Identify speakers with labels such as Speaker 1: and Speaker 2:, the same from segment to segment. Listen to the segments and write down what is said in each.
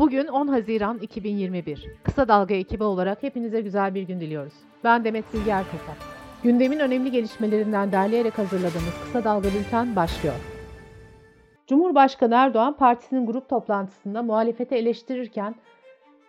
Speaker 1: Bugün 10 Haziran 2021. Kısa Dalga ekibi olarak hepinize güzel bir gün diliyoruz. Ben Demet Bilge Erkasap. Gündemin önemli gelişmelerinden derleyerek hazırladığımız Kısa Dalga Bülten başlıyor. Cumhurbaşkanı Erdoğan partisinin grup toplantısında muhalefete eleştirirken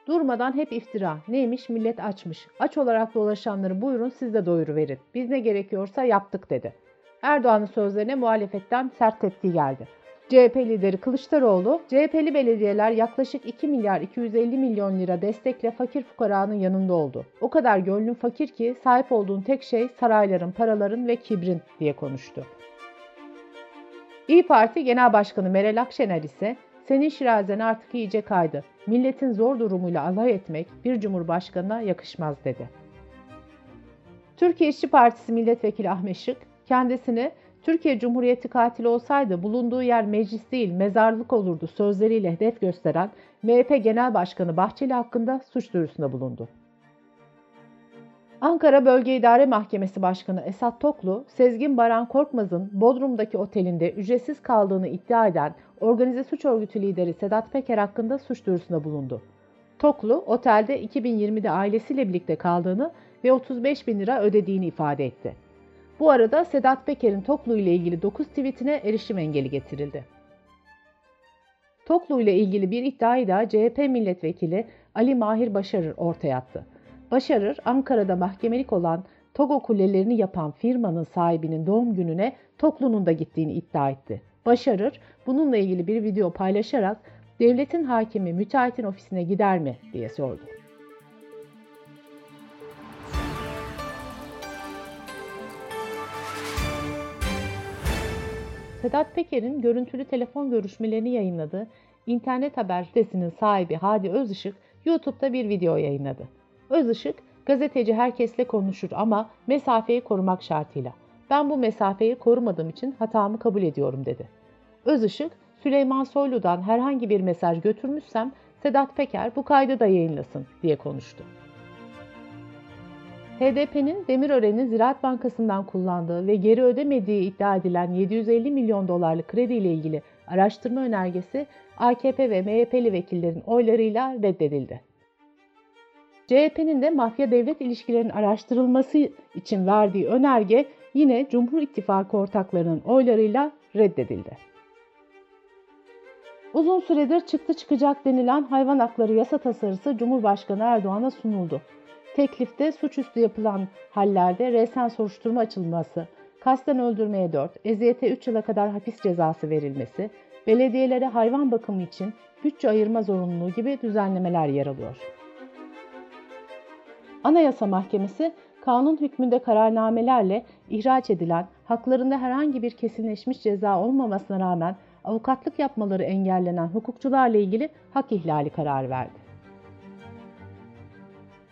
Speaker 1: durmadan hep iftira. Neymiş millet açmış. Aç olarak dolaşanları buyurun siz de doyuruverin. Biz ne gerekiyorsa yaptık dedi. Erdoğan'ın sözlerine muhalefetten sert tepki geldi. CHP lideri Kılıçdaroğlu, CHP'li belediyeler yaklaşık 2 milyar 250 milyon lira destekle fakir fukaranın yanında oldu. O kadar gönlün fakir ki sahip olduğun tek şey sarayların, paraların ve kibrin diye konuştu. İyi Parti Genel Başkanı Meral Akşener ise senin şirazen artık iyice kaydı. Milletin zor durumuyla alay etmek bir cumhurbaşkanına yakışmaz dedi. Türkiye İşçi Partisi Milletvekili Ahmet Şık kendisini Türkiye Cumhuriyeti katili olsaydı bulunduğu yer meclis değil mezarlık olurdu sözleriyle hedef gösteren MHP Genel Başkanı Bahçeli hakkında suç duyurusunda bulundu. Ankara Bölge İdare Mahkemesi Başkanı Esat Toklu, Sezgin Baran Korkmaz'ın Bodrum'daki otelinde ücretsiz kaldığını iddia eden organize suç örgütü lideri Sedat Peker hakkında suç duyurusunda bulundu. Toklu, otelde 2020'de ailesiyle birlikte kaldığını ve 35 bin lira ödediğini ifade etti. Bu arada Sedat Peker'in Toklu ile ilgili 9 tweetine erişim engeli getirildi. Toklu ile ilgili bir iddiayı da CHP milletvekili Ali Mahir Başarır ortaya attı. Başarır, Ankara'da mahkemelik olan Togo kulelerini yapan firmanın sahibinin doğum gününe Toklu'nun da gittiğini iddia etti. Başarır, bununla ilgili bir video paylaşarak devletin hakimi müteahhitin ofisine gider mi diye sordu. Sedat Peker'in görüntülü telefon görüşmelerini yayınladığı internet haber sitesinin sahibi Hadi Özışık YouTube'da bir video yayınladı. Özışık, gazeteci herkesle konuşur ama mesafeyi korumak şartıyla. Ben bu mesafeyi korumadığım için hatamı kabul ediyorum dedi. Özışık, Süleyman Soylu'dan herhangi bir mesaj götürmüşsem Sedat Peker bu kaydı da yayınlasın diye konuştu. HDP'nin Demirören'in Ziraat Bankası'ndan kullandığı ve geri ödemediği iddia edilen 750 milyon dolarlık kredi ile ilgili araştırma önergesi AKP ve MHP'li vekillerin oylarıyla reddedildi. CHP'nin de mafya devlet ilişkilerinin araştırılması için verdiği önerge yine Cumhur İttifakı ortaklarının oylarıyla reddedildi. Uzun süredir çıktı çıkacak denilen hayvan hakları yasa tasarısı Cumhurbaşkanı Erdoğan'a sunuldu. Teklifte suçüstü yapılan hallerde resen soruşturma açılması, kasten öldürmeye 4, eziyete 3 yıla kadar hapis cezası verilmesi, belediyelere hayvan bakımı için bütçe ayırma zorunluluğu gibi düzenlemeler yer alıyor. Anayasa Mahkemesi, kanun hükmünde kararnamelerle ihraç edilen, haklarında herhangi bir kesinleşmiş ceza olmamasına rağmen avukatlık yapmaları engellenen hukukçularla ilgili hak ihlali kararı verdi.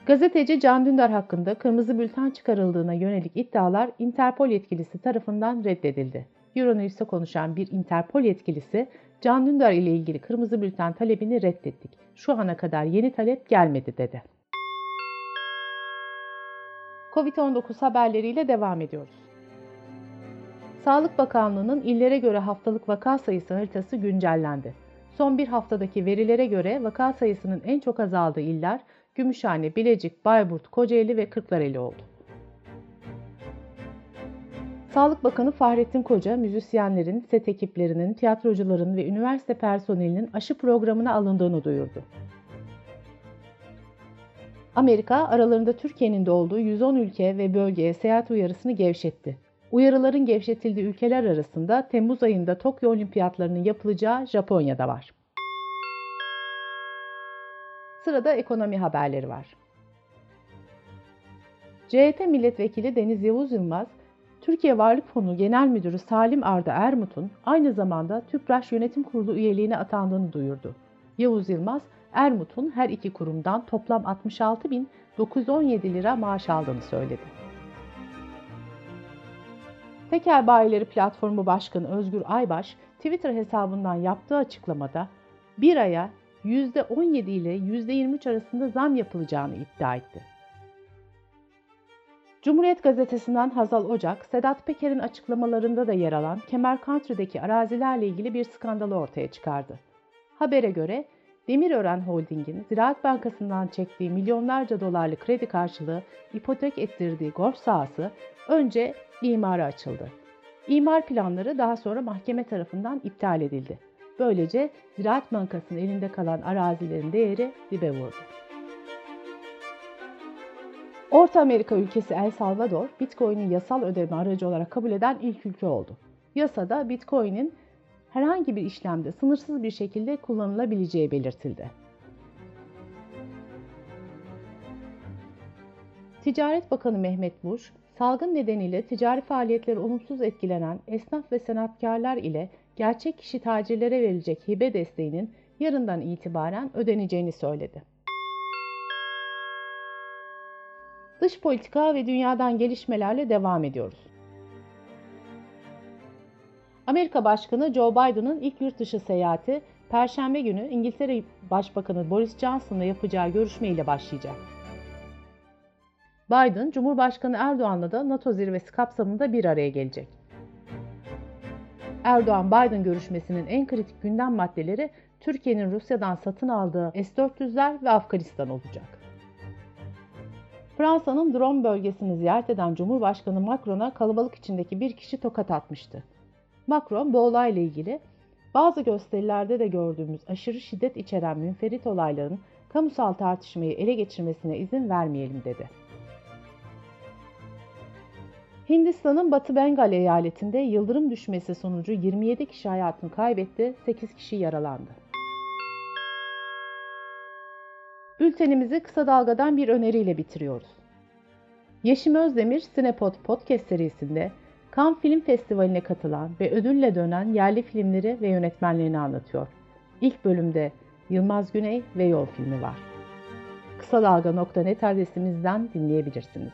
Speaker 1: Gazeteci Can Dündar hakkında kırmızı bülten çıkarıldığına yönelik iddialar Interpol yetkilisi tarafından reddedildi. Euronews'te konuşan bir Interpol yetkilisi, Can Dündar ile ilgili kırmızı bülten talebini reddettik. Şu ana kadar yeni talep gelmedi dedi. Covid-19 haberleriyle devam ediyoruz. Sağlık Bakanlığı'nın illere göre haftalık vaka sayısı haritası güncellendi. Son bir haftadaki verilere göre vaka sayısının en çok azaldığı iller Gümüşhane, Bilecik, Bayburt, Kocaeli ve Kırklareli oldu. Sağlık Bakanı Fahrettin Koca, müzisyenlerin, set ekiplerinin, tiyatrocuların ve üniversite personelinin aşı programına alındığını duyurdu. Amerika, aralarında Türkiye'nin de olduğu 110 ülke ve bölgeye seyahat uyarısını gevşetti. Uyarıların gevşetildiği ülkeler arasında Temmuz ayında Tokyo Olimpiyatlarının yapılacağı Japonya'da var. Sırada ekonomi haberleri var. CHP milletvekili Deniz Yavuz Yılmaz, Türkiye Varlık Fonu Genel Müdürü Salim Arda Ermut'un aynı zamanda TÜPRAŞ Yönetim Kurulu üyeliğine atandığını duyurdu. Yavuz Yılmaz, Ermut'un her iki kurumdan toplam 66.917 lira maaş aldığını söyledi. Tekel Bayileri Platformu Başkanı Özgür Aybaş, Twitter hesabından yaptığı açıklamada bir aya %17 ile %23 arasında zam yapılacağını iddia etti. Cumhuriyet Gazetesi'nden Hazal Ocak, Sedat Peker'in açıklamalarında da yer alan Kemer Country'deki arazilerle ilgili bir skandalı ortaya çıkardı. Habere göre Demirören Holding'in Ziraat Bankası'ndan çektiği milyonlarca dolarlık kredi karşılığı ipotek ettirdiği golf sahası önce imara açıldı. İmar planları daha sonra mahkeme tarafından iptal edildi. Böylece Ziraat Bankası'nın elinde kalan arazilerin değeri dibe vurdu. Orta Amerika ülkesi El Salvador, Bitcoin'in yasal ödeme aracı olarak kabul eden ilk ülke oldu. Yasada Bitcoin'in herhangi bir işlemde sınırsız bir şekilde kullanılabileceği belirtildi. Ticaret Bakanı Mehmet Buş, salgın nedeniyle ticari faaliyetleri olumsuz etkilenen esnaf ve sanatkarlar ile gerçek kişi tacirlere verilecek hibe desteğinin yarından itibaren ödeneceğini söyledi. Dış politika ve dünyadan gelişmelerle devam ediyoruz. Amerika Başkanı Joe Biden'ın ilk yurt dışı seyahati Perşembe günü İngiltere Başbakanı Boris Johnson'la yapacağı görüşmeyle başlayacak. Biden, Cumhurbaşkanı Erdoğan'la da NATO zirvesi kapsamında bir araya gelecek. Erdoğan-Biden görüşmesinin en kritik gündem maddeleri Türkiye'nin Rusya'dan satın aldığı S-400'ler ve Afganistan olacak. Fransa'nın drone bölgesini ziyaret eden Cumhurbaşkanı Macron'a kalabalık içindeki bir kişi tokat atmıştı. Macron bu olayla ilgili bazı gösterilerde de gördüğümüz aşırı şiddet içeren münferit olayların kamusal tartışmayı ele geçirmesine izin vermeyelim dedi. Hindistan'ın Batı Bengal eyaletinde yıldırım düşmesi sonucu 27 kişi hayatını kaybetti, 8 kişi yaralandı. Bültenimizi kısa dalgadan bir öneriyle bitiriyoruz. Yeşim Özdemir Sinepod Podcast serisinde Cannes Film Festivali'ne katılan ve ödülle dönen yerli filmleri ve yönetmenlerini anlatıyor. İlk bölümde Yılmaz Güney ve Yol filmi var. Kısa Dalga.net adresimizden dinleyebilirsiniz.